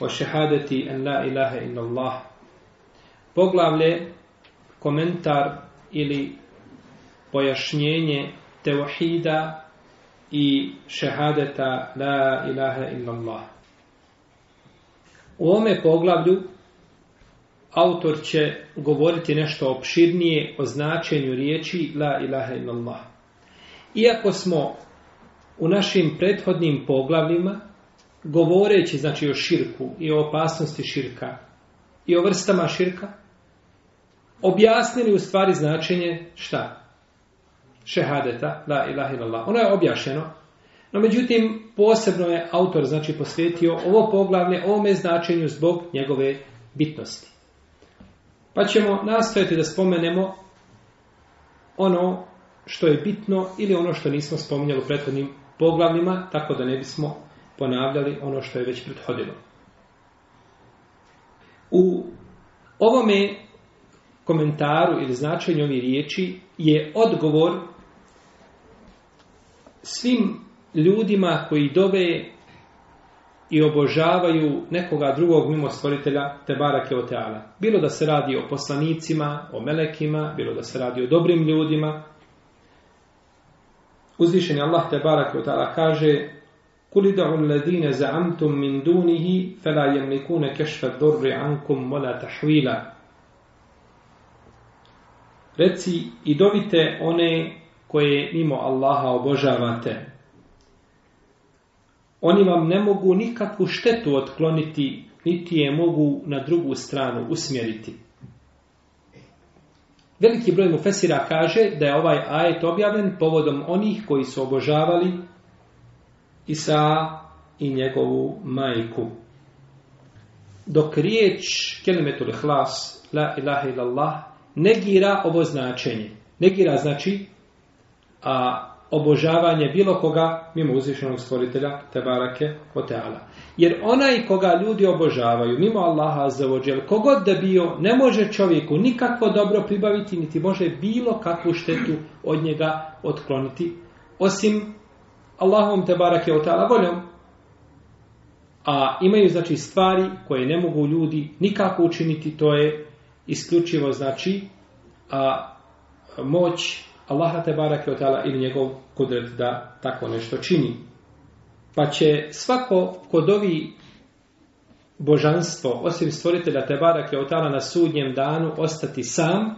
o šehadeti en la ilaha in Allah. Poglavlje, komentar ili pojašnjenje tevahida i šehadeta la ilaha in Allah. U ome poglavlju autor će govoriti nešto opširnije o značenju riječi la ilaha in Allah. Iako smo u našim prethodnim poglavljima govoreći znači o širku i o opasnosti širka i o vrstama širka, objasnili u stvari značenje šta? Šehadeta, la ilaha illallah. Ono je objašeno, no međutim posebno je autor znači posvetio ovo poglavlje ovome značenju zbog njegove bitnosti. Pa ćemo nastojati da spomenemo ono što je bitno ili ono što nismo spominjali u prethodnim poglavljima, tako da ne bismo ponavljali ono što je već prethodilo. U ovome komentaru ili značenju ovih riječi je odgovor svim ljudima koji dobe i obožavaju nekoga drugog mimo stvoritelja Tebara Keoteala. Bilo da se radi o poslanicima, o melekima, bilo da se radi o dobrim ljudima. Uzvišen je Allah Tebara Keoteala kaže قل ادعوا الذين زعمتم من دونه فلا يملكون كشف الضر عنكم ولا تحويلا Reci, i dovite one koje mimo Allaha obožavate. Oni vam ne mogu nikakvu štetu otkloniti, niti je mogu na drugu stranu usmjeriti. Veliki broj mu fesira kaže da je ovaj ajet objavljen povodom onih koji su obožavali Isa i njegovu majku. Dok riječ kelimetul ihlas, la ilaha illallah, negira ovo značenje. Negira znači a, obožavanje bilo koga mimo uzvišenog stvoritelja, te barake, o teala. Jer onaj koga ljudi obožavaju, mimo Allaha za vođel, kogod da bio, ne može čovjeku nikakvo dobro pribaviti, niti može bilo kakvu štetu od njega otkloniti, osim Allahom te barake o ta'ala voljom. A imaju, znači, stvari koje ne mogu ljudi nikako učiniti, to je isključivo, znači, a, moć Allaha te barake o ta'ala ili njegov kudret da tako nešto čini. Pa će svako kod ovi božanstvo, osim stvoritelja te barake o ta'ala na sudnjem danu, ostati sam,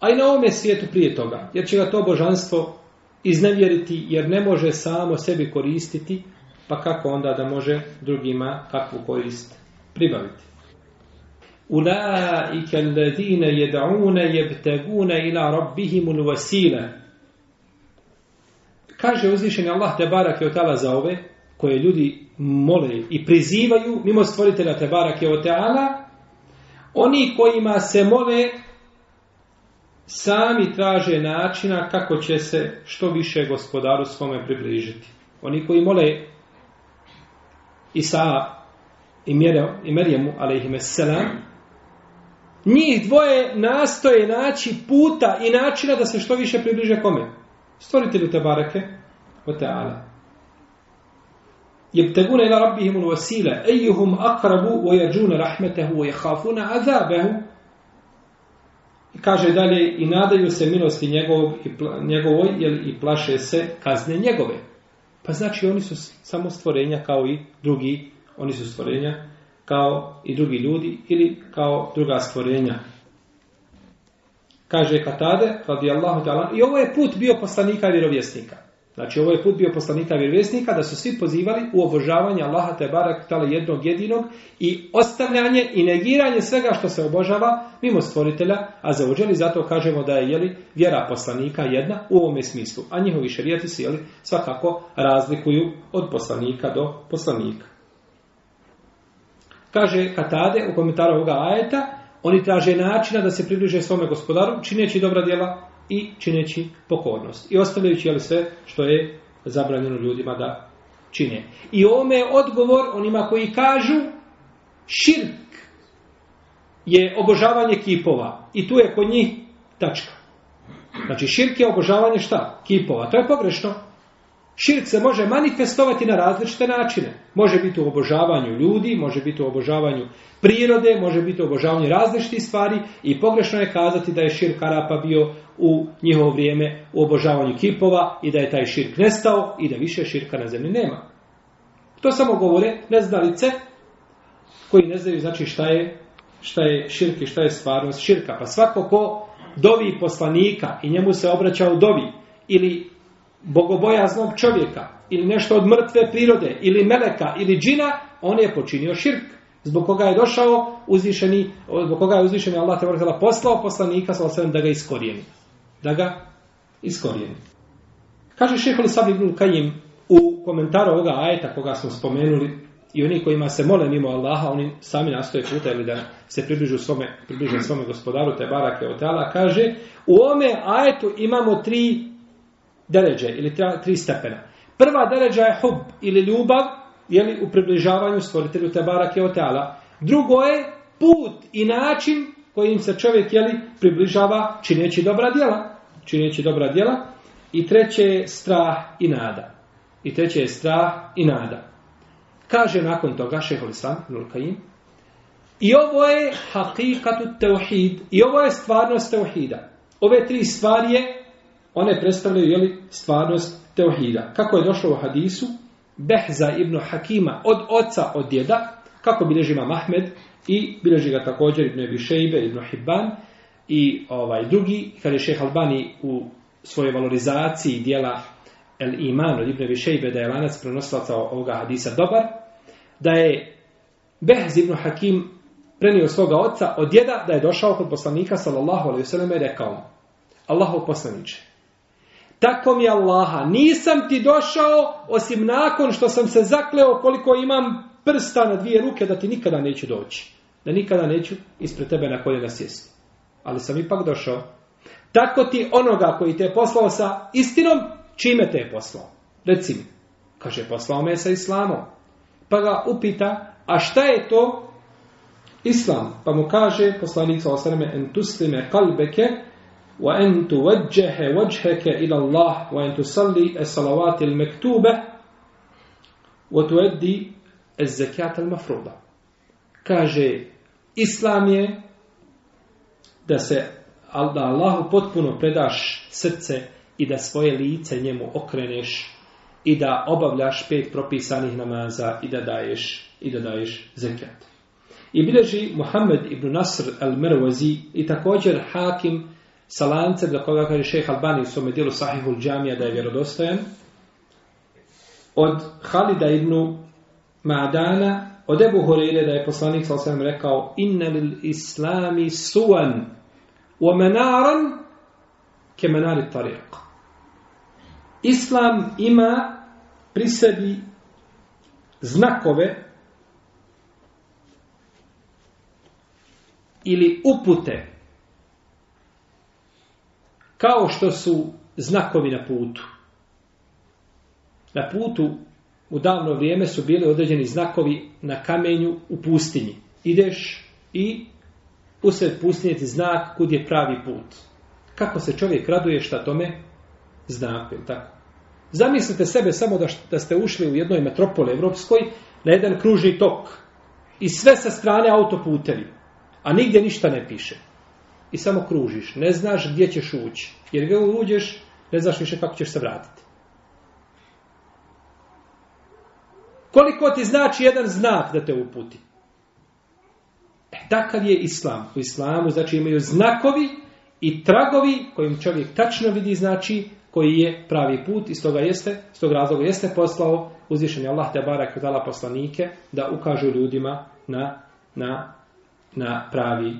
a i na ovome svijetu prije toga, jer će ga to božanstvo iznevjeriti jer ne može samo sebi koristiti, pa kako onda da može drugima takvu korist pribaviti. Ulaika alladhina yad'una yabtaguna ila rabbihim alwasila. Kaže uzvišeni Allah te barak je otala za ove koje ljudi mole i prizivaju mimo stvoritelja te barak je otala oni kojima se mole sami traže načina kako će se što više gospodaru svome približiti. Oni koji mole Isa i Merijemu, ali ih njih dvoje nastoje naći puta i načina da se što više približe kome? Stvoritelju te barake, o te ala. Jebtegune ila rabbihimun vasile, ejuhum akrabu, ojađuna rahmetehu, ojehafuna azabehu, kaže dalje i nadaju se milosti njegovog i njegovoj jel, i plaše se kazne njegove. Pa znači oni su samo stvorenja kao i drugi, oni su stvorenja kao i drugi ljudi ili kao druga stvorenja. Kaže Katade, radijallahu ta'ala, i ovo je put bio poslanika i vjerovjesnika. Znači, ovo je put bio poslanika vjerovjesnika, da su svi pozivali u obožavanje Allaha te barak tala jednog jedinog i ostavljanje i negiranje svega što se obožava mimo stvoritelja, a za uđeli zato kažemo da je jeli, vjera poslanika jedna u ovome smislu, a njihovi šarijati se jeli, svakako razlikuju od poslanika do poslanika. Kaže Katade u komentaru ovoga ajeta, oni traže načina da se približe svome gospodaru, čineći dobra djela, i čineći pokornost. I ostavljajući ali sve što je zabranjeno ljudima da čine. I ovome je odgovor onima koji kažu širk je obožavanje kipova. I tu je kod njih tačka. Znači širk je obožavanje šta? Kipova. To je pogrešno. Širk se može manifestovati na različite načine. Može biti u obožavanju ljudi, može biti u obožavanju prirode, može biti u obožavanju različitih stvari i pogrešno je kazati da je širk Arapa bio u njihovo vrijeme u obožavanju kipova i da je taj širk nestao i da više širka na zemlji nema. To samo govore neznalice koji ne znaju znači šta je, šta je širk i šta je stvarnost širka. Pa svako ko dovi poslanika i njemu se obraća u dovi ili bogobojaznog čovjeka ili nešto od mrtve prirode ili meleka ili džina, on je počinio širk. Zbog koga je došao uzvišeni, zbog koga je uzvišeni Allah te vrhala poslao poslanika sa osvijem da ga iskorijeni. Da ga iskorijeni. Kaže šehol Sabi ibn Kajim u komentaru ovoga ajeta koga smo spomenuli i oni kojima se mole mimo Allaha, oni sami nastoje puta ili da se približu svome, približu svome gospodaru Tebara Keotala, kaže u ome ajetu imamo tri deređe ili tri stepena. Prva deređa je hub ili ljubav jeli, u približavanju stvoritelju Tebara Keoteala. Drugo je put i način kojim se čovjek jeli, približava čineći dobra djela. Čineći dobra djela. I treće je strah i nada. I treće je strah i nada. Kaže nakon toga šehol islam, Nulkaim, I ovo je hakikatu tevhid. I ovo je stvarnost tevhida. Ove tri stvari je one predstavljaju jeli, stvarnost teohida. Kako je došlo u hadisu? Behza ibn Hakima od oca, od djeda, kako bileži ima Mahmed i bileži ga također ibn Ebi Šejbe, ibn Hibban i ovaj drugi, kad je šeh Albani u svojoj valorizaciji dijela El Iman od ibn Ebi Šejbe, da je lanac prenoslaca ovoga hadisa dobar, da je Behz ibn Hakim prenio svoga oca od djeda da je došao kod poslanika sallallahu alaihi vseleme i rekao Allahu poslaniče, Tako mi Allaha, nisam ti došao osim nakon što sam se zakleo koliko imam prsta na dvije ruke da ti nikada neću doći. Da nikada neću ispred tebe na koljena sjesti. Ali sam ipak došao. Tako ti onoga koji te je poslao sa istinom, čime te je poslao? Reci mi. Kaže, poslao me sa islamom. Pa ga upita, a šta je to islam? Pa mu kaže, poslanik sa osaname, en tuslime kalbeke, wa an tuwajjaha wajhaka ila Allah wa an tusalli as-salawat al-maktuba wa tuaddi az-zakat al-mafruda kaže islam je da se da Allahu potpuno predaš srce i da svoje lice njemu okreneš i da obavljaš pet propisanih namaza i da daješ i da daješ zekat. I bileži Muhammed ibn Nasr al-Mirwazi i također Hakim sa lancem za koga kaže šejh Albani u svome dijelu Sahihul Džamija da je vjerodostojan, od Halida ibn Ma'dana, od Ebu Horeire da je poslanik sa osvijem rekao inna lil islami suan wa menaran ke menari tariq. Islam ima pri sebi znakove ili upute kao što su znakovi na putu. Na putu u davno vrijeme su bili određeni znakovi na kamenju u pustinji. Ideš i usred pustinje ti znak kud je pravi put. Kako se čovjek raduje šta tome znaku, je tako? Zamislite sebe samo da, da ste ušli u jednoj metropoli evropskoj na jedan kružni tok i sve sa strane autoputevi, a nigdje ništa ne piše i samo kružiš. Ne znaš gdje ćeš ući. Jer gdje uđeš, ne znaš više kako ćeš se vratiti. Koliko ti znači jedan znak da te uputi? E, takav je islam. U islamu znači imaju znakovi i tragovi kojim čovjek tačno vidi znači koji je pravi put i stoga jeste, s tog razloga jeste poslao uzvišeni Allah te barak dala poslanike da ukažu ljudima na, na, na pravi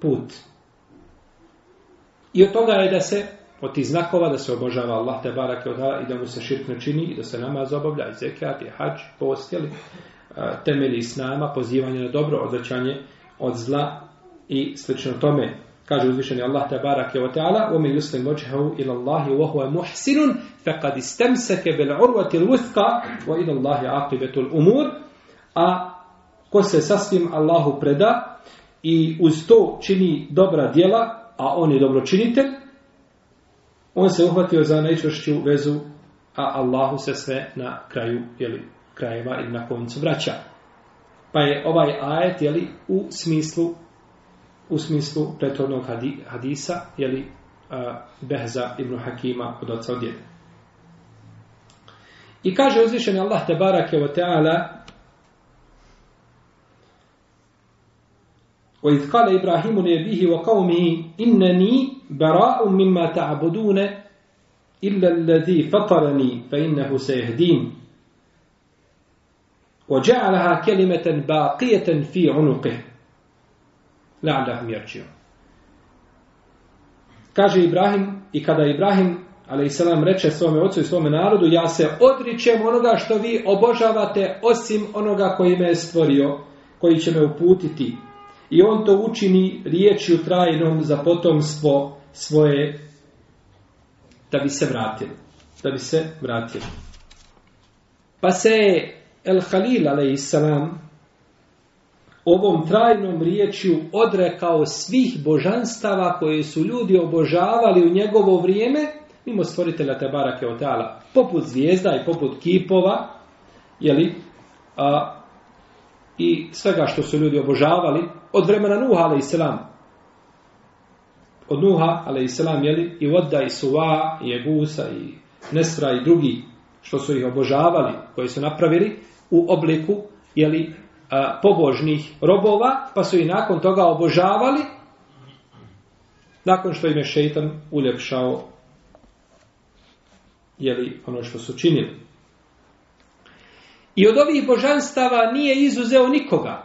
put. I od toga je da se, od tih znakova, da se obožava Allah te barake od i da mu se širk ne čini i da se namaz obavlja i zekat i hađ, post, jeli, e, temelji snama, pozivanje na dobro, odvećanje od zla i slično tome. Kaže uzvišeni Allah te barake od ta'ala, u min yuslim vođehu ila Allahi wa huve muhsinun, fe kad istemseke bil urvati l'ustka, wa ila Allahi aqibetul umur, a ko se sasvim Allahu preda, i uz to čini dobra dijela, a on je dobročinite, on se uhvatio za najčešću vezu, a Allahu se sve na kraju, jeli, krajeva ili na koncu vraća. Pa je ovaj ajet, jeli, u smislu u smislu pretornog hadi, hadisa, jeli, uh, Behza ibn Hakima od oca od djede. I kaže uzvišeni Allah te barake wa ta'ala وإذ قال إبراهيم لأبيه وقومه إنني براء مما تعبدون إلا الذي فطرني فإنه سيهدين وجعلها كلمة باقية في عنقه لعلهم يرجعون كاج إبراهيم إكاد إبراهيم عليه السلام رجع سوام أوتسو سوام نارد يا سأدريكم أنوغا شتو في أبوجاواتي أسم أنوغا كويمي ستوريو كويشم أبوتيتي I on to učini riječju trajnom za potomstvo svoje da bi se vratili. Da bi se vratili. Pa se El Halil, alaihissalam, ovom trajnom riječju odrekao svih božanstava koje su ljudi obožavali u njegovo vrijeme, mimo stvoritelja Tebara Keotala, poput zvijezda i poput kipova, jeli, a, i svega što su ljudi obožavali od vremena Nuha ala islam. Od Nuha ala islam, jeli, i Vodda i Suva i Egusa i Nesra i drugi što su ih obožavali, koji su napravili u obliku jeli, a, pobožnih robova, pa su ih nakon toga obožavali nakon što im je šeitan uljepšao jeli, ono što su činili. I od ovih božanstava nije izuzeo nikoga.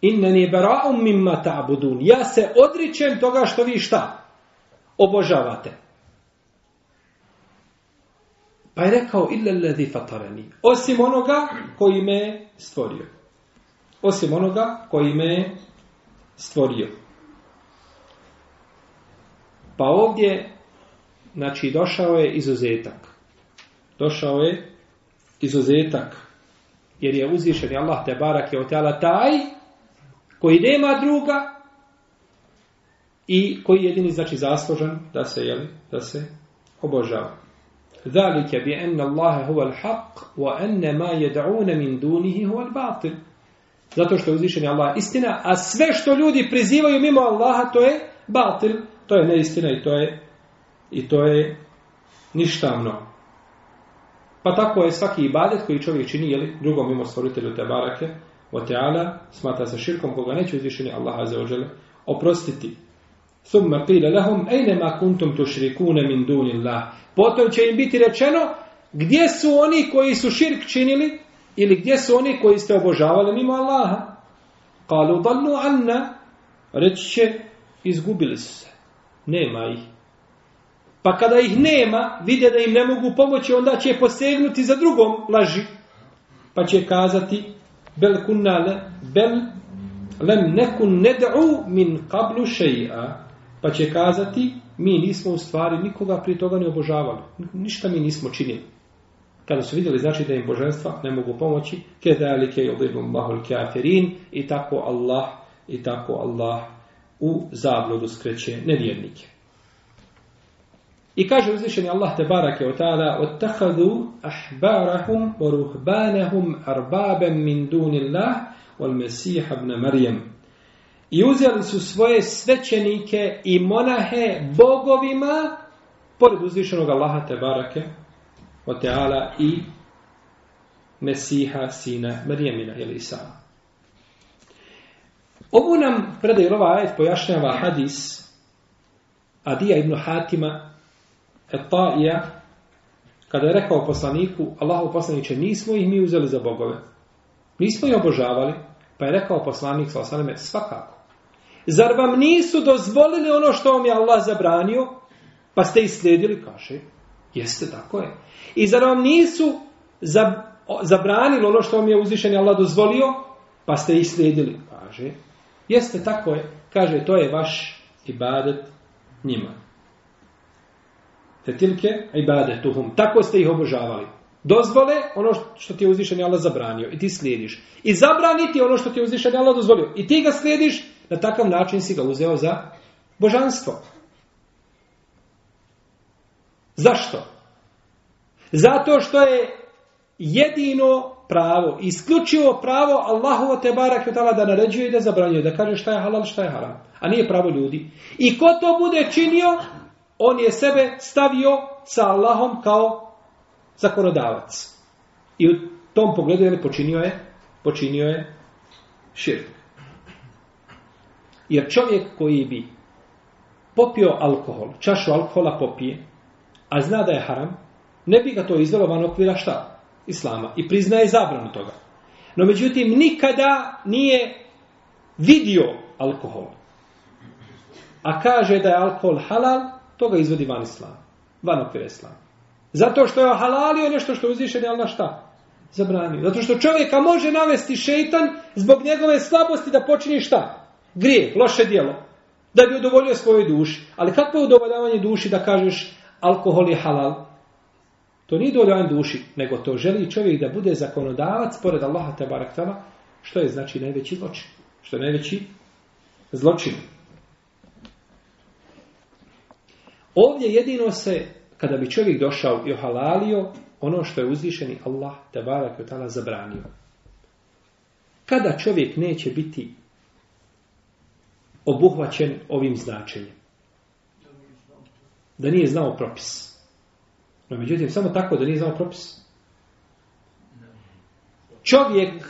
Inneni bara'um mimma ta'budun. Ja se odričem toga što vi šta obožavate. Pa je rekao illa alladhi fatarani. Osim onoga koji me stvorio. Osim onoga koji me stvorio. Pa ovdje, znači, došao je izuzetak. Došao je izuzetak. Jer je uzvišen Allah te barak je otjala taj koji nema druga i koji jedini znači zaslužen da se jeli, da se obožava. Zalike bi en Allahe huva l-haq wa enne ma jed'une min dunihi huva l-batil. Zato što je uzvišen Allah istina, a sve što ljudi prizivaju mimo Allaha to je batil, to je neistina i to je i to je ništavno. Pa tako je svaki ibadet koji čovjek čini, jeli, drugom mimo stvoritelju te barake, o teala, smatra se širkom koga neće uzvišeni Allah za ođele, oprostiti. Thumma qila lahum aynama kuntum tushrikun min dunillah. Potom će im biti rečeno gdje su oni koji su širk činili ili gdje su oni koji ste obožavali mimo Allaha? Qalu dallu anna reče izgubili su se. Nema ih. Pa kada ih nema, vide da im ne mogu pomoći, onda će posegnuti za drugom laži. Pa će kazati, bel kunnale, bel lem nekun ned'u min kablu šeja. Pa će kazati, mi nismo u stvari nikoga prije toga ne obožavali. Ništa mi nismo činili. Kada su vidjeli, znači da im božanstva ne mogu pomoći, kedalike yudibu Allahul kafirin, i tako Allah, i tako Allah u zabludu skreće nevjernike. I kaže uzvišeni Allah te barake od tada otakadu ahbarahum wa ruhbanahum arbaben min dunillah wal mesih abne Marijem. I uzeli su svoje svećenike i monahe bogovima pored uzvišenog Allaha te barake od teala i mesiha sina Marijemina ili Isama. Ovo nam predaj ova ajed pojašnjava hadis Adija ibn Hatima Etaija, kada je rekao poslaniku, Allahu poslaniće, nismo ih mi uzeli za bogove. Nismo ih obožavali. Pa je rekao poslanik, sa osaneme, svakako. Zar vam nisu dozvolili ono što vam je Allah zabranio? Pa ste ih slijedili, kaže. Jeste, tako je. I zar vam nisu zabranili ono što vam je uzvišen Allah dozvolio? Pa ste ih slijedili, kaže. Jeste, tako je. Kaže, to je vaš ibadet njima. Fetilke ibadetuhum. Tako ste ih obožavali. Dozvole ono što ti je uzvišen Allah zabranio i ti slijediš. I zabrani ti ono što ti je uzvišen Allah dozvolio i ti ga slijediš, na takav način si ga uzeo za božanstvo. Zašto? Zato što je jedino pravo, isključivo pravo Allahu te barak da naređuje i da zabranjuje, da kaže šta je halal, šta je haram. A nije pravo ljudi. I ko to bude činio, on je sebe stavio sa Allahom kao zakonodavac. I u tom pogledu je počinio je, počinio je širk. Jer čovjek koji bi popio alkohol, čašu alkohola popije, a zna da je haram, ne bi ga to izvelo van okvira šta? Islama. I priznaje zabranu toga. No međutim, nikada nije vidio alkohol. A kaže da je alkohol halal, to ga izvodi van islam. Van okvira islam. Zato što je halalio nešto što je uzvišen, ali na šta? Zabranio. Zato što čovjeka može navesti šeitan zbog njegove slabosti da počini šta? Grije, loše dijelo. Da bi udovoljio svojoj duši. Ali kako je udovoljavanje duši da kažeš alkohol je halal? To nije udovoljavanje duši, nego to želi čovjek da bude zakonodavac pored Allaha te baraktava, što je znači najveći zločin. Što je najveći zločin. Ovdje jedino se, kada bi čovjek došao i ohalalio, ono što je uzvišeni Allah te barak je tala zabranio. Kada čovjek neće biti obuhvaćen ovim značenjem? Da nije znao propis. No, međutim, samo tako da nije znao propis. Čovjek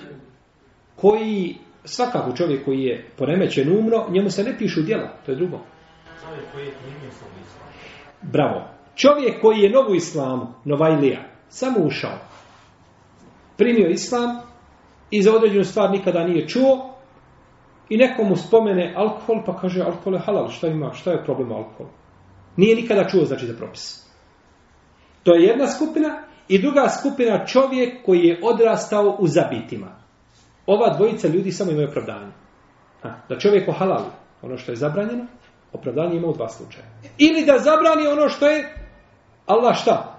koji, svakako čovjek koji je poremećen umro, njemu se ne pišu djela, to je drugo čovjek koji je primio islam. Bravo. Čovjek koji je novu islamu, novajlija, samo ušao, primio islam i za određenu stvar nikada nije čuo i neko mu spomene alkohol, pa kaže alkohol je halal, šta ima, šta je problem alkohol? Nije nikada čuo znači za propis. To je jedna skupina i druga skupina čovjek koji je odrastao u zabitima. Ova dvojica ljudi samo imaju opravdanje. Da čovjek o halalu, ono što je zabranjeno, Opravdanje ima u dva slučaja. Ili da zabrani ono što je Allah šta?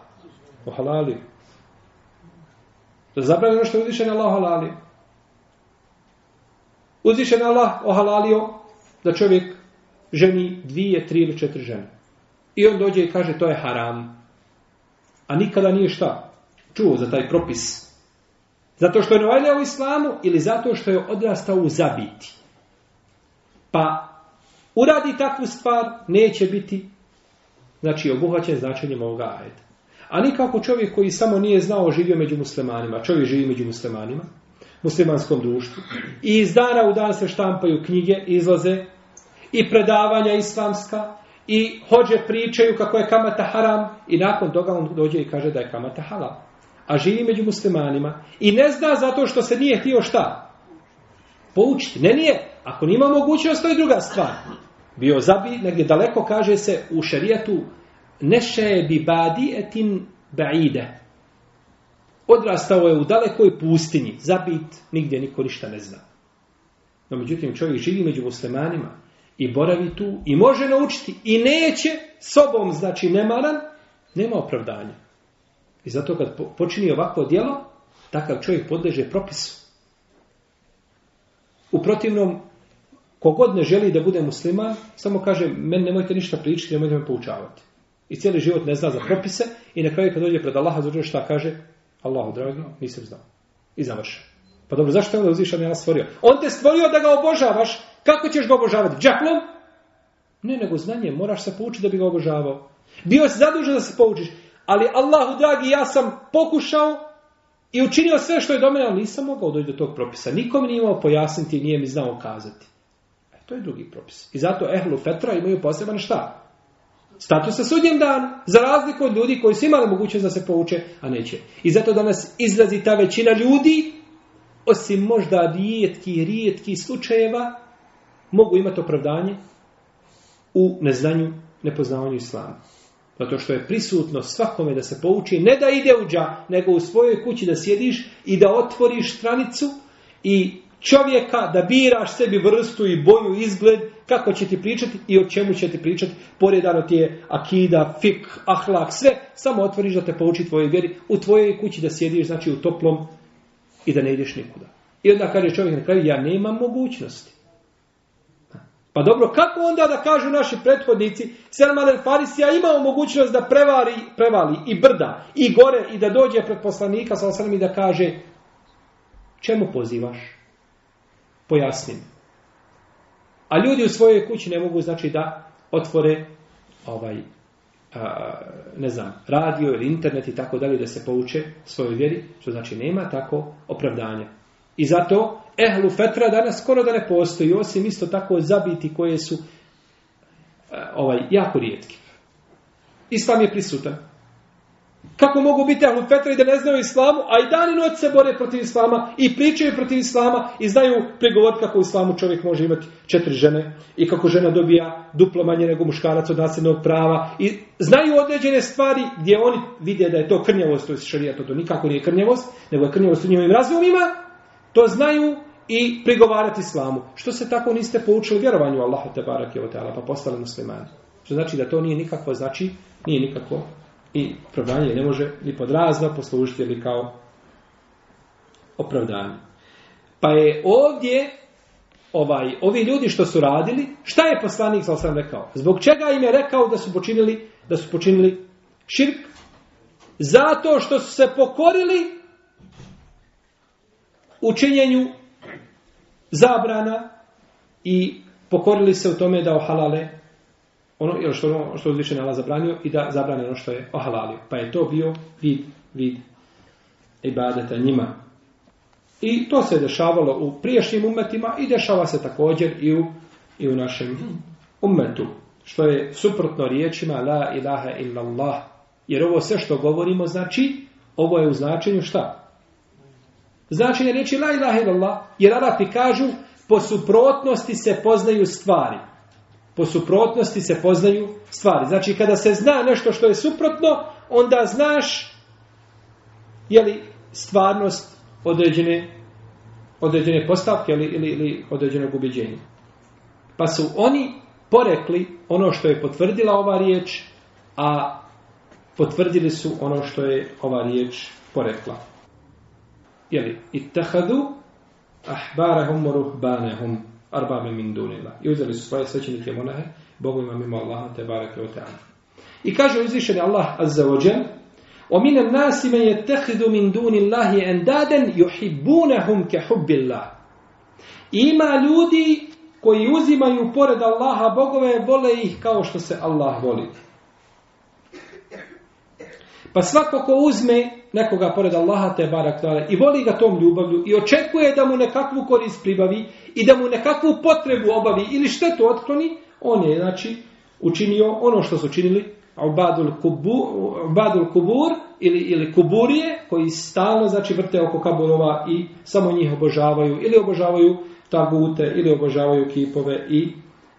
Ohalali. Da zabrani ono što je uzvišen Allah ohalali. Uzvišen Allah ohalalio da čovjek ženi dvije, tri ili četiri žene. I on dođe i kaže to je haram. A nikada nije šta? Čuo za taj propis. Zato što je novajljao u islamu ili zato što je odrastao u zabiti. Pa uradi takvu stvar, neće biti znači obuhvaćen značenjem ovoga ajeta. A nikako čovjek koji samo nije znao živio među muslimanima, čovjek živi među muslimanima, muslimanskom društvu, i iz dana u dan se štampaju knjige, izlaze, i predavanja islamska, i hođe pričaju kako je kamata haram, i nakon toga on dođe i kaže da je kamata halal. A živi među muslimanima, i ne zna zato što se nije htio šta? Poučiti. Ne nije. Ako nima mogućnost, to je druga stvar bio zabi, negdje daleko kaže se u šarijetu neše bi badi etin baide. Odrastao je u dalekoj pustinji, zabit, nigdje niko ništa ne zna. No međutim, čovjek živi među muslimanima i boravi tu i može naučiti i neće sobom, znači nemaran, nema opravdanja. I zato kad počini ovako djelo, takav čovjek podleže propisu. U protivnom, Kogod ne želi da bude musliman, samo kaže, meni nemojte ništa pričati, nemojte me poučavati. I cijeli život ne zna za propise i na kraju kad dođe pred Allaha, zađe šta kaže, Allahu dragi, nisam znao. I završa. Pa dobro, zašto je onda uzvišan ja stvorio? On te stvorio da ga obožavaš. Kako ćeš ga obožavati? Džaklom? Ne, nego znanje. Moraš se poučiti da bi ga obožavao. Bio si zadužen da se poučiš. Ali Allahu dragi, ja sam pokušao i učinio sve što je do mene, ali nisam mogao doći do tog propisa. Nikom nije imao pojasniti, nije mi znao kazati. To je drugi propis. I zato ehlu fetra imaju poseban šta? Status sa sudnjem dan, za razliku od ljudi koji su imali mogućnost da se pouče, a neće. I zato danas izlazi ta većina ljudi, osim možda rijetki, rijetki slučajeva, mogu imati opravdanje u neznanju, nepoznavanju islama. Zato što je prisutno svakome da se pouči, ne da ide u džah, nego u svojoj kući da sjediš i da otvoriš stranicu i čovjeka da biraš sebi vrstu i boju izgled kako će ti pričati i o čemu će ti pričati poredano ti je akida, fik, ahlak, sve samo otvoriš da te pouči tvoje vjeri u tvojoj kući da sjediš znači u toplom i da ne ideš nikuda i onda kaže čovjek na kraju ja nemam mogućnosti Pa dobro, kako onda da kažu naši prethodnici, Selman el Farisija imao mogućnost da prevari, prevali i brda i gore i da dođe pred poslanika sa osrem i da kaže čemu pozivaš? pojasnim. A ljudi u svojoj kući ne mogu, znači, da otvore ovaj, a, ne znam, radio ili internet i tako dalje da se pouče svojoj vjeri, što znači nema tako opravdanja. I zato ehlu fetra danas skoro da ne postoji, osim isto tako zabiti koje su a, ovaj, jako rijetki. Islam je prisutan, Kako mogu biti ahlu fetra i da ne znaju islamu, a i dan i noć se bore protiv islama i pričaju protiv islama i znaju pregovor kako u islamu čovjek može imati četiri žene i kako žena dobija duplo manje nego muškarac od nasljednog prava i znaju određene stvari gdje oni vide da je to krnjavost, to je šarija, to, to nikako nije krnjavost, nego je krnjavost u njihovim razumima, to znaju i prigovarati islamu. Što se tako niste poučili vjerovanju Allahu te barak je pa postali muslimani? Što znači da to nije nikako, znači, nije nikako i opravdanje ne može ni podrazno poslužiti ili kao opravdanje. Pa je ovdje ovaj, ovi ljudi što su radili, šta je poslanik sa osam rekao? Zbog čega im je rekao da su počinili, da su počinili širk? Zato što su se pokorili u činjenju zabrana i pokorili se u tome da ohalale ono jel, što, što uzvišen Allah zabranio i da zabrane ono što je ohalalio. Pa je to bio vid, vid ibadeta njima. I to se dešavalo u priješnjim umetima i dešava se također i u, i u našem umetu. Što je suprotno riječima la ilaha illallah. Jer ovo sve što govorimo znači, ovo je u značenju šta? Značenje riječi la ilaha illallah. Jer Allah ti kažu, po suprotnosti se poznaju stvari. Po suprotnosti se poznaju stvari. Znači, kada se zna nešto što je suprotno, onda znaš jeli stvarnost određene, određene postavke ili, ili, ili određenog ubiđenja. Pa su oni porekli ono što je potvrdila ova riječ, a potvrdili su ono što je ova riječ porekla. Jeli, ittahadu ahbarahum ruhbanahum arbame min dunila. I uzeli su svoje svećenike monahe, bogovima mimo Allaha, te barake o ta'ala. I kaže uzvišen Allah azza wa džem, o minem nasime je tehidu min dunillahi endaden juhibbunehum ke hubbillah. Ima ljudi koji uzimaju pored Allaha bogove, vole ih kao što se Allah voli. Pa svako ko uzme nekoga pored Allaha te barak i voli ga tom ljubavlju i očekuje da mu nekakvu korist pribavi, i da mu nekakvu potrebu obavi ili štetu otkloni, on je, znači, učinio ono što su činili Ubadul Kubur, Ubadul Kubur ili, ili Kuburije, koji stalno, znači, vrte oko Kabulova i samo njih obožavaju ili obožavaju tagute ili obožavaju kipove i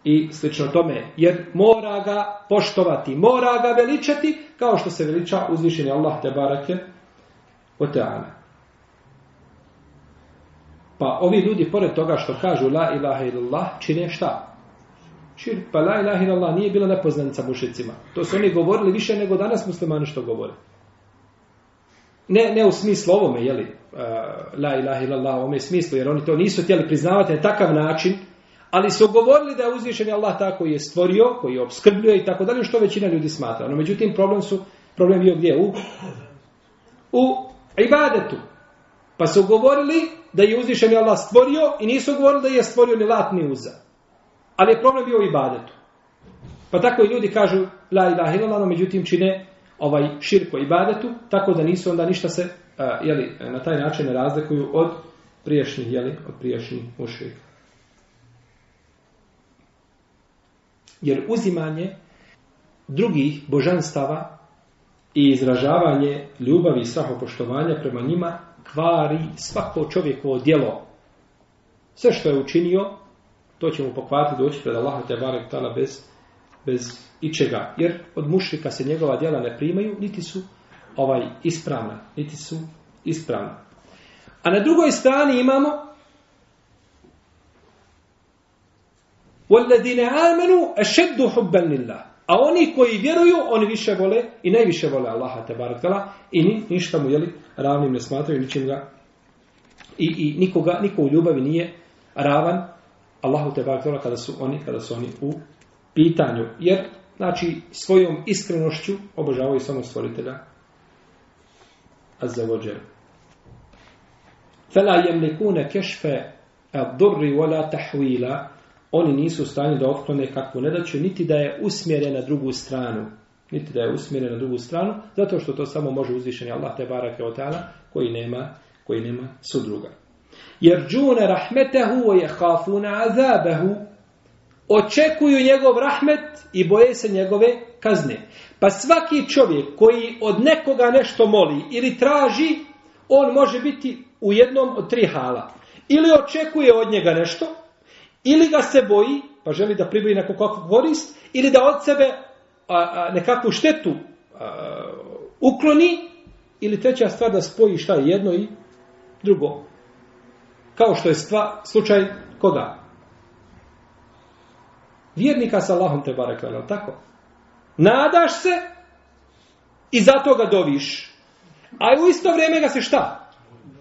i slično tome, jer mora ga poštovati, mora ga veličati kao što se veliča uzvišeni Allah te barake o teana. Pa ovi ljudi, pored toga što kažu la ilaha illallah, čine šta? Čir, pa la ilaha illallah nije bila nepoznanica mušicima. To su oni govorili više nego danas muslimani što govore. Ne, ne u smislu ovome, jeli, eh, la ilaha illallah, ovome smislu, jer oni to nisu htjeli priznavati na takav način, ali su govorili da je uzvišen Allah tako koji je stvorio, koji je obskrbljio i tako dalje, što većina ljudi smatra. No, međutim, problem su, problem bio gdje? U, u ibadetu. Pa su govorili da je uzvišeni Allah stvorio i nisu govorili da je stvorio ni lat ni uza. Ali je problem bio u ibadetu. Pa tako i ljudi kažu la ilaha illallah, no međutim čine ovaj širko ibadetu, tako da nisu onda ništa se a, jeli, na taj način ne razlikuju od priješnjih, jeli, od priješnjih mušvih. Jer uzimanje drugih božanstava i izražavanje ljubavi i svahopoštovanja prema njima kvari svako čovjekovo djelo. Sve što je učinio, to će mu pokvariti doći pred Allaha te barek tala bez, bez ičega. Jer od mušrika se njegova djela ne primaju, niti su ovaj ispravna. Niti su ispravna. A na drugoj strani imamo وَالَّذِينَ آمَنُوا أَشَدُّ حُبَّنِ لِلَّهِ A oni koji vjeruju, oni više vole i najviše vole Allaha te barek tala i ništa mu jeli ravnim ne smatraju ničim ga. I, i nikoga, niko u ljubavi nije ravan Allahu te bakvala kada su oni kada su oni u pitanju. Jer, znači, svojom iskrenošću obožavaju samo stvoritelja Azza vođer. Fela jemlikune kešfe durri vola tahvila oni nisu u stanju da otklone kakvu nedaću, niti da je usmjere na drugu stranu niti da je usmjeren na drugu stranu, zato što to samo može uzvišeni Allah te barake od tala, koji nema, koji nema sudruga. Jer džune rahmetehu o je hafuna azabehu, očekuju njegov rahmet i boje se njegove kazne. Pa svaki čovjek koji od nekoga nešto moli ili traži, on može biti u jednom od tri hala. Ili očekuje od njega nešto, ili ga se boji, pa želi da pribili neku kakvu korist, ili da od sebe a, a, nekakvu štetu a, ukloni ili treća stvar da spoji šta jedno i drugo. Kao što je stva, slučaj koga? Vjernika sa Allahom te barek tako? Nadaš se i zato ga doviš. A u isto vrijeme ga se šta?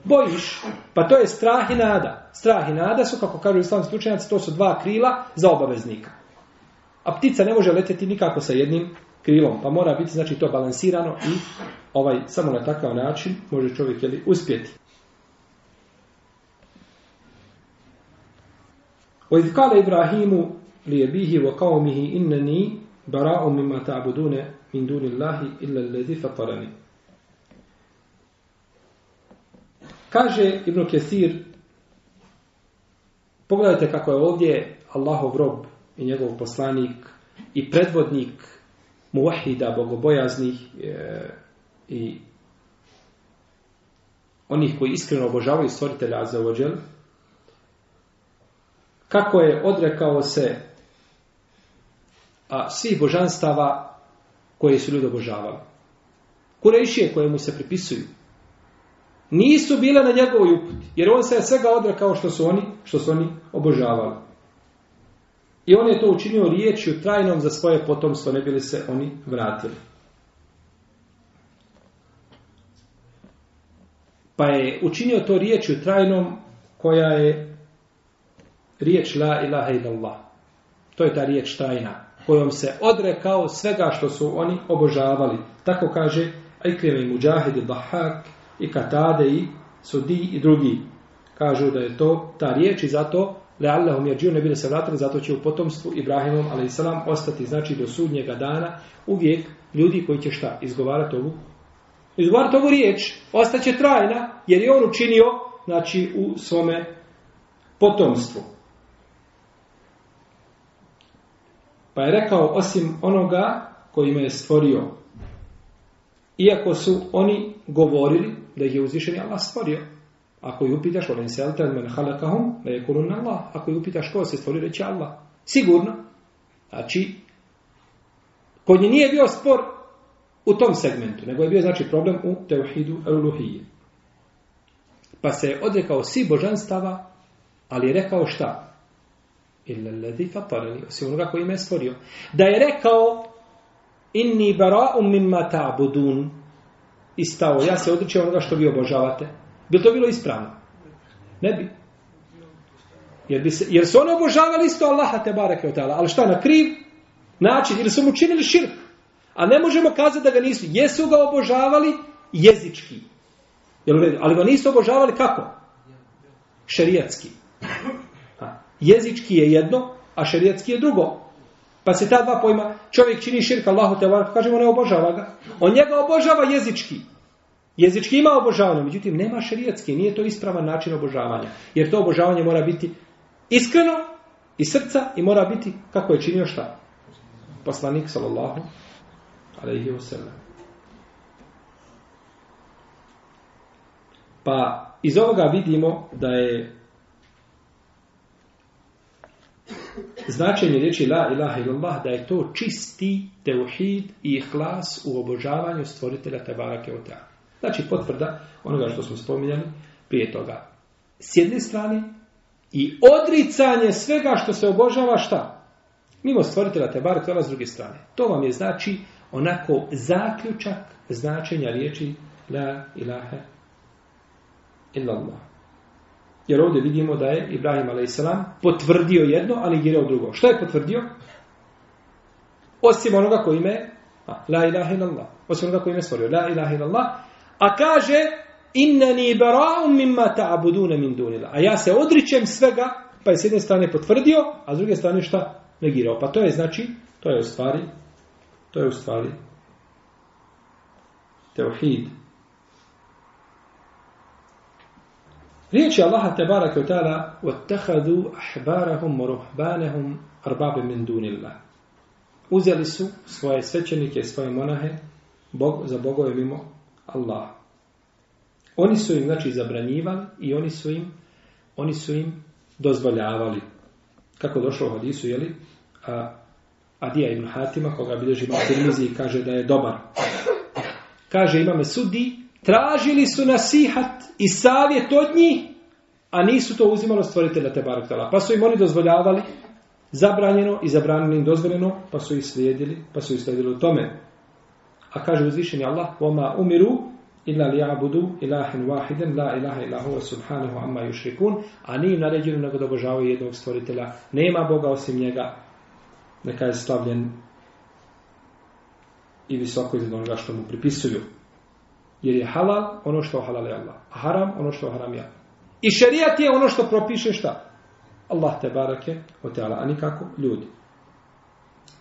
Bojiš. Pa to je strah i nada. Strah i nada su, kako kažu islamski slučajnjaci, to su dva krila za obaveznika. A ptica ne može letjeti nikako sa jednim krilom, pa mora biti znači to balansirano i ovaj samo na takav način može čovjek jeli, uspjeti. وَإِذْ قَالَ إِبْرَاهِيمُ لِيَبِيهِ وَقَوْمِهِ إِنَّنِي بَرَاءُ مِمَّا تَعْبُدُونَ مِنْ دُونِ اللَّهِ إِلَّا الَّذِي فَطَرَنِي Kaže Ibn Kesir, pogledajte kako je ovdje Allahov rob i njegov poslanik i predvodnik muahida, bogobojaznih e, i onih koji iskreno obožavaju stvoritelja za ođel, kako je odrekao se a, svih božanstava koje su ljudi obožavali. Kurešije koje mu se pripisuju nisu bile na njegovoj uputi, jer on se je svega odrekao što su oni, što su oni obožavali. I on je to učinio riječju trajnom za svoje potomstvo, ne bili se oni vratili. Pa je učinio to riječju trajnom koja je riječ la ilaha illallah. To je ta riječ trajna kojom se odrekao svega što su oni obožavali. Tako kaže Ikrim i Mujahid i Dahak i Katade i Sudi i drugi. Kažu da je to ta riječ i zato Leallahum jer džiju ne bile se vratili, zato će u potomstvu Ibrahimom, ali salam, ostati, znači, do sudnjega dana, uvijek ljudi koji će šta? Izgovarati ovu? Izgovarati ovu riječ. Ostaće trajna, jer je on učinio, znači, u svome potomstvu. Pa je rekao, osim onoga koji me je stvorio, iako su oni govorili da je uzvišeni Allah stvorio, Ako ju pitaš, volen se al tad men halakahum, le yekulun Allah. Ako ju pitaš ko se stvorio, reći Allah. Sigurno. Znači, kod nje nije bio spor u tom segmentu, nego je bio znači problem u teuhidu eluhije. Pa se je odrekao svi božanstava, ali je rekao šta? Illa ladhi fatarani, osim onoga koji me je stvorio. Da je rekao, inni bara'um mimma ta'budun, i stao, ja se odričem onoga što vi obožavate. Bi li to bilo ispravno? Ne bi. Jer, bi se, jer su oni obožavali isto Allaha te barake od ali šta na kriv način, ili su mu činili širk. A ne možemo kazati da ga nisu. Jesu ga obožavali jezički. Jel Ali ga nisu obožavali kako? Šerijatski. Ha. Jezički je jedno, a šerijatski je drugo. Pa se ta dva pojma, čovjek čini širk Allahu te barake, kažemo ne obožava ga. On njega obožava jezički. Jezički ima obožavanje, međutim nema šerijatski, nije to ispravan način obožavanja. Jer to obožavanje mora biti iskreno iz srca i mora biti kako je činio šta? Poslanik sallallahu alejhi ve sellem. Pa iz ovoga vidimo da je značenje riječi la ilaha illallah da je to čisti teuhid i ihlas u obožavanju stvoritelja tabaraka u ta'ala. Znači potvrda onoga što smo spominjali prije toga. S jedne strane i odricanje svega što se obožava šta? Mimo stvoritela te bar tela s druge strane. To vam je znači onako zaključak značenja riječi la ilaha illallah. Jer ovdje vidimo da je Ibrahim a.s. potvrdio jedno, ali gire u drugo. Što je potvrdio? Osim onoga koji ime la ilaha illallah. Osim onoga koji ime stvorio la ilaha illallah, A kaže inneni bara'um mimma ta'buduna min dunila. A ja se odričem svega, pa je s jedne strane potvrdio, a s druge strane šta negirao. Pa to je znači, to je u stvari, to je u stvari teohid. Riječ je Allaha tebara kao ta'ala وَتَّخَذُوا أَحْبَارَهُمْ وَرُحْبَانَهُمْ أَرْبَابِ مِنْ دُونِ اللَّهِ Uzeli su svoje svećenike, svoje monahe bog, za bogove mimo Allah. Oni su im, znači, zabranjivali i oni su im, oni su im dozvoljavali. Kako došlo u hadisu, jeli? A, Adija ibn Hatima, koga bilježi u Tirmizi, kaže da je dobar. Kaže, imame sudi, tražili su nasihat i savjet od njih, a nisu to uzimalo stvoritelja Tebarek Tala. Pa su im oni dozvoljavali zabranjeno i zabranjeno im dozvoljeno, pa su ih slijedili, pa su ih slijedili u tome. A kaže uzvišeni Allah, وَمَا umiru إِلَّا لِيَعْبُدُوا إِلَٰهًا وَاحِدًا لَا إِلَٰهَ إِلَّا هُوَ سُبْحَانَهُ عَمَّا يُشْرِكُونَ A nije naređeno nego da obožavaju jednog stvoritela. Nema Boga osim njega. Neka je slavljen i visoko iz onoga što mu pripisuju. Jer je halal ono što halal je Allah. A haram ono što haram je I šerijat je ono što propiše šta? Allah te barake o teala, a nikako ljudi.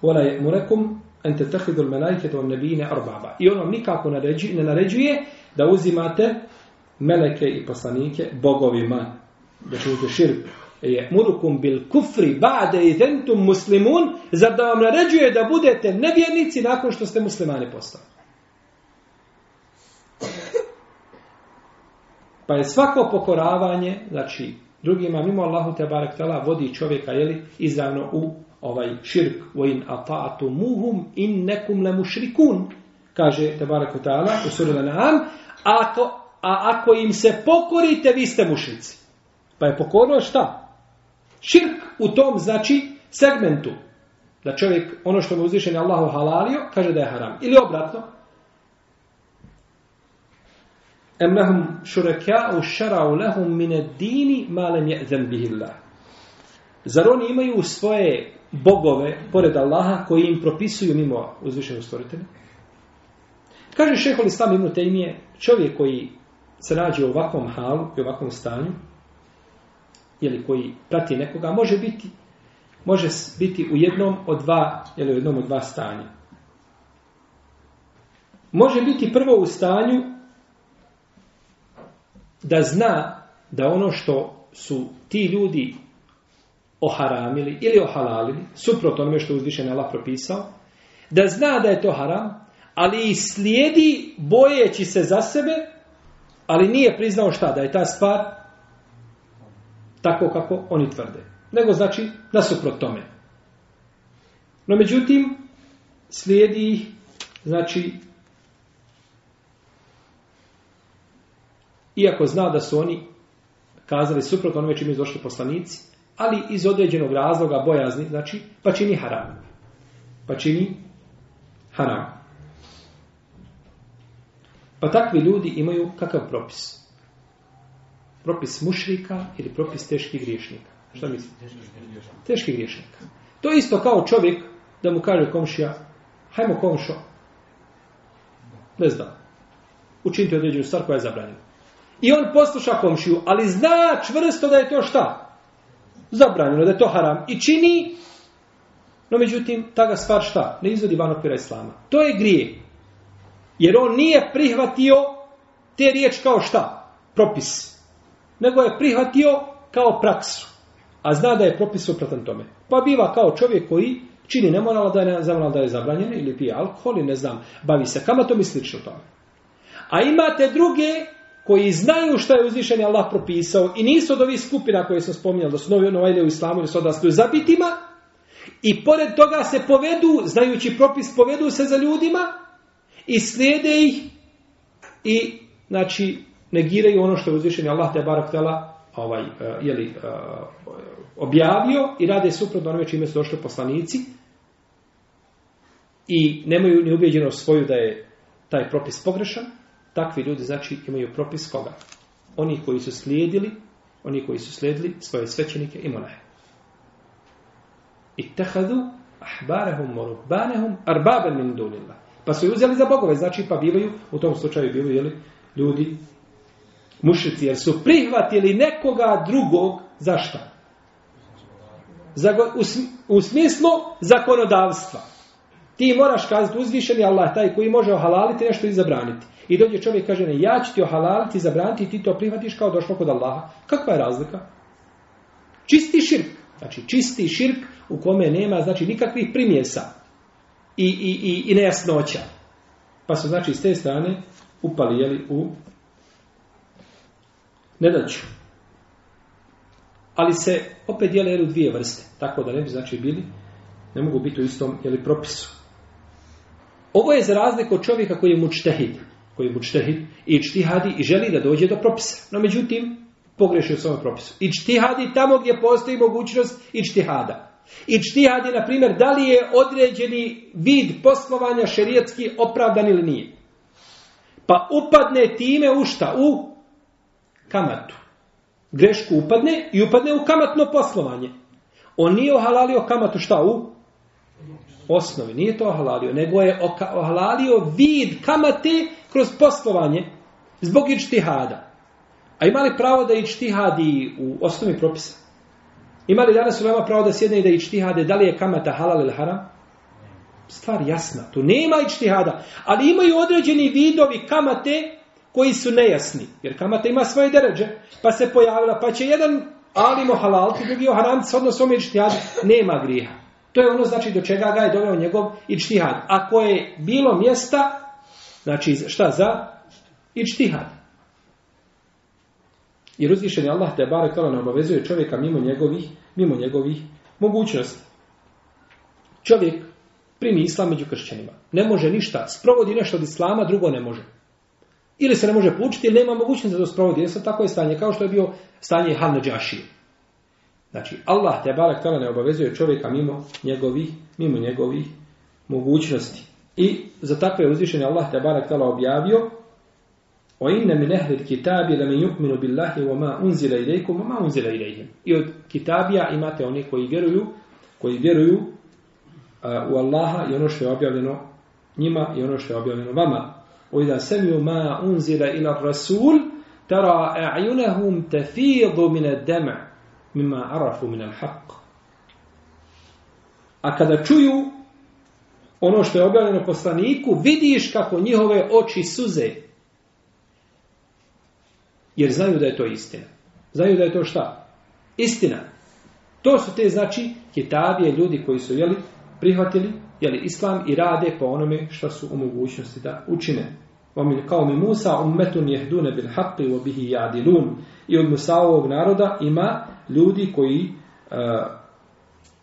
Ona je murekum en te tehidul melajke to nebine arbaba. I ono nikako naređuje, ne naređuje da uzimate meleke i poslanike bogovima. Da čujete širk. Je murukum bil kufri ba'de identum muslimun zar da vam naređuje da budete nevjernici nakon što ste muslimani postali. Pa je svako pokoravanje, znači, drugima mimo Allahu te barek tala, vodi čovjeka, jeli, izravno u ovaj širk wa in ata'tumuhum innakum la mushrikun kaže te barek taala u suri an'am ako a ako im se pokorite vi ste mušrici pa je pokorno šta širk u tom znači segmentu da čovjek ono što mu uzvišen je Allahu halalio kaže da je haram ili obratno em lahum shuraka'u shara'u lahum min ad-din ma lam ya'zan bihi Allah Zar oni imaju svoje bogove pored Allaha koji im propisuju mimo uzvišenog stvoritelja? Kaže šehol Islam Ibn Taymije, čovjek koji se nađe u ovakvom halu i ovakvom stanju, ili koji prati nekoga, može biti može biti u jednom od dva, ili u jednom od dva stanja. Može biti prvo u stanju da zna da ono što su ti ljudi oharamili ili ohalalili, suprotno onome što uzvišen Allah propisao, da zna da je to haram, ali i slijedi bojeći se za sebe, ali nije priznao šta, da je ta stvar tako kako oni tvrde. Nego znači nasuprot tome. No međutim, slijedi znači iako zna da su oni kazali suprotno onome čim je došli poslanici, ali iz određenog razloga bojazni, znači, pa čini haram. Pa čini haram. Pa takvi ljudi imaju kakav propis? Propis mušrika ili propis teških griješnika? Šta mislim? Teških griješnika. To je isto kao čovjek da mu kaže komšija, hajmo komšo, ne znam, učiniti određenu stvar koja je zabranjena. I on posluša komšiju, ali zna čvrsto da je to šta? zabranjeno, da je to haram. I čini, no međutim, ta ga stvar šta? Ne izvodi van okvira Islama. To je grije. Jer on nije prihvatio te riječ kao šta? Propis. Nego je prihvatio kao praksu. A zna da je propis upratan tome. Pa biva kao čovjek koji čini ne morala da je zamoral da je zabranjen ili pije alkohol i ne znam, bavi se kamatom i slično tome. A imate druge koji znaju šta je uzvišeni Allah propisao i nisu od ovih skupina koje sam spominjali, da su novi ono u islamu, da su odrasli u zabitima, i pored toga se povedu, znajući propis, povedu se za ljudima i slijede ih i, znači, negiraju ono što je uzvišeni Allah te barak tela ovaj, uh, e, jeli, uh, e, objavio i rade suprotno onome čime su došli poslanici i nemaju ni ubjeđenost svoju da je taj propis pogrešan, takvi ljudi znači imaju propis koga? Oni koji su slijedili, oni koji su slijedili svoje svećenike i monahe. I tehadu ahbarehum morubanehum arbaben min dunillah. Pa su ju uzeli za bogove, znači pa bivaju, u tom slučaju bivaju jeli, ljudi mušici, jer su prihvatili nekoga drugog za šta? Za, u, u smislu zakonodavstva. Ti moraš kazati uzvišeni Allah taj koji može ohalaliti nešto i zabraniti. I dođe čovjek kaže ne, ja ću ti ohalaliti i zabraniti i ti to prihvatiš kao došlo kod Allaha. Kakva je razlika? Čisti širk. Znači čisti širk u kome nema znači nikakvih primjesa i, i, i, i nejasnoća. Pa su znači s te strane upali jeli, u nedaću. Ali se opet dijele u dvije vrste. Tako da ne bi znači bili ne mogu biti u istom jeli, propisu. Ovo je za razliku od čovjeka koji je mučtehid, koji je mučtehid i čtihadi i želi da dođe do propisa. No međutim, pogrešio s ovom propisu. I čtihadi tamo gdje postoji mogućnost i čtihada. I čtihadi, na primjer, da li je određeni vid poslovanja šerijetski opravdan ili nije. Pa upadne time u šta? U kamatu. Grešku upadne i upadne u kamatno poslovanje. On nije ohalalio kamatu šta? U osnovi. Nije to ohalalio, nego je ohalalio vid kamate kroz poslovanje zbog ičtihada. A ima li pravo da ičtihadi u osnovi propisa? Ima li danas u nama pravo da sjedne i da ičtihade da li je kamata halal ili haram? Stvar jasna. Tu nema ičtihada. Ali imaju određeni vidovi kamate koji su nejasni. Jer kamata ima svoje deređe. Pa se pojavila, pa će jedan alimo halal, ti drugi o haram, s odnosom ičtihada, nema griha. To je ono znači do čega ga je doveo njegov ičtihad. Ako je bilo mjesta, znači šta za ičtihad. Jer uzvišen je Allah te barakala nam obavezuje čovjeka mimo njegovih, mimo njegovih mogućnosti. Čovjek primi islam među kršćanima. Ne može ništa. Sprovodi nešto od islama, drugo ne može. Ili se ne može poučiti, ili nema mogućnosti da to sprovodi. Jesu tako je stanje, kao što je bio stanje Hanna Đašije. Znači, Allah te barak tala ne obavezuje čovjeka mimo njegovih, mimo njegovih mogućnosti. I za takve uzvišenje Allah te barak tala objavio O inne min ehli kitabi la min yu'minu billahi wa ma unzila ilaykum wa ma unzila ilayhim. I od kitabija imate oni koji vjeruju, koji vjeruju uh, u Allaha i ono što je objavljeno njima i ono što je objavljeno vama. O idha samiu ma unzila ila rasul tara a'yunahum tafidu min ad-dam'a mima arafu min al haq. A kada čuju ono što je objavljeno poslaniku, vidiš kako njihove oči suze. Jer znaju da je to istina. Znaju da je to šta? Istina. To su te, znači, kitabije ljudi koji su, jeli, prihvatili, jeli, islam i rade po onome što su u mogućnosti da učine. Vomin kao mi Musa, ummetun jehdune bil haqqi, vobihi jadilun. I od Musaovog naroda ima ljudi koji e,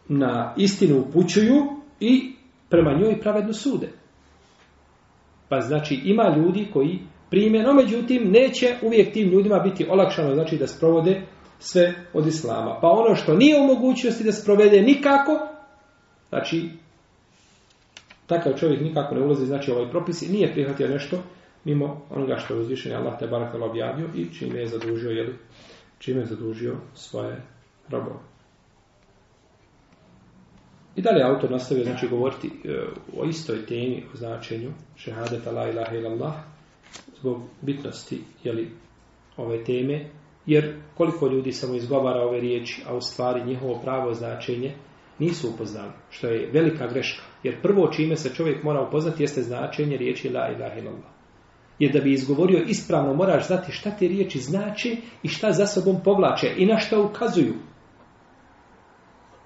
na istinu upućuju i prema njoj pravedno sude. Pa znači ima ljudi koji prime, no međutim neće uvijek tim ljudima biti olakšano znači da sprovode sve od islama. Pa ono što nije u mogućnosti da sprovede nikako, znači takav čovjek nikako ne ulazi, znači ovaj propis i nije prihvatio nešto mimo onoga što je uzvišen Allah te barakala objavio i čime je zadužio jedu. Uh, čime je zadužio svoje robove. I dalje autor nastavio znači, govoriti e, o istoj temi, o značenju šehadeta la ilaha ilallah, zbog bitnosti jeli, ove teme, jer koliko ljudi samo izgovara ove riječi, a u stvari njihovo pravo značenje, nisu upoznali, što je velika greška. Jer prvo čime se čovjek mora upoznati jeste značenje riječi la ilaha ilallah. Jer da bi izgovorio ispravno, moraš znati šta te riječi znači i šta za sobom povlače i na šta ukazuju.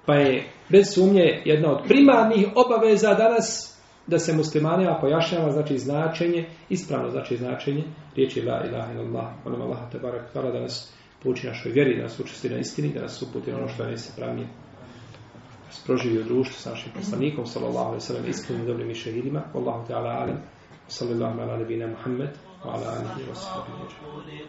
Pa je, bez sumnje, jedna od primarnih obaveza danas da se muslimanima pojašnjava znači značenje, ispravno znači značenje riječi la ilaha illallah, onama Allaha tabara kvala da nas pouči našoj vjeri, da nas učesti na istini, da nas uputi ono što je nesepravnije proživio društvo sa našim poslanikom, sallallahu alaihi sallam, iskrenim dobrim i šehidima, Allahu Teala alim, صلى الله على نبينا محمد وعلى آله وصحبه أجمعين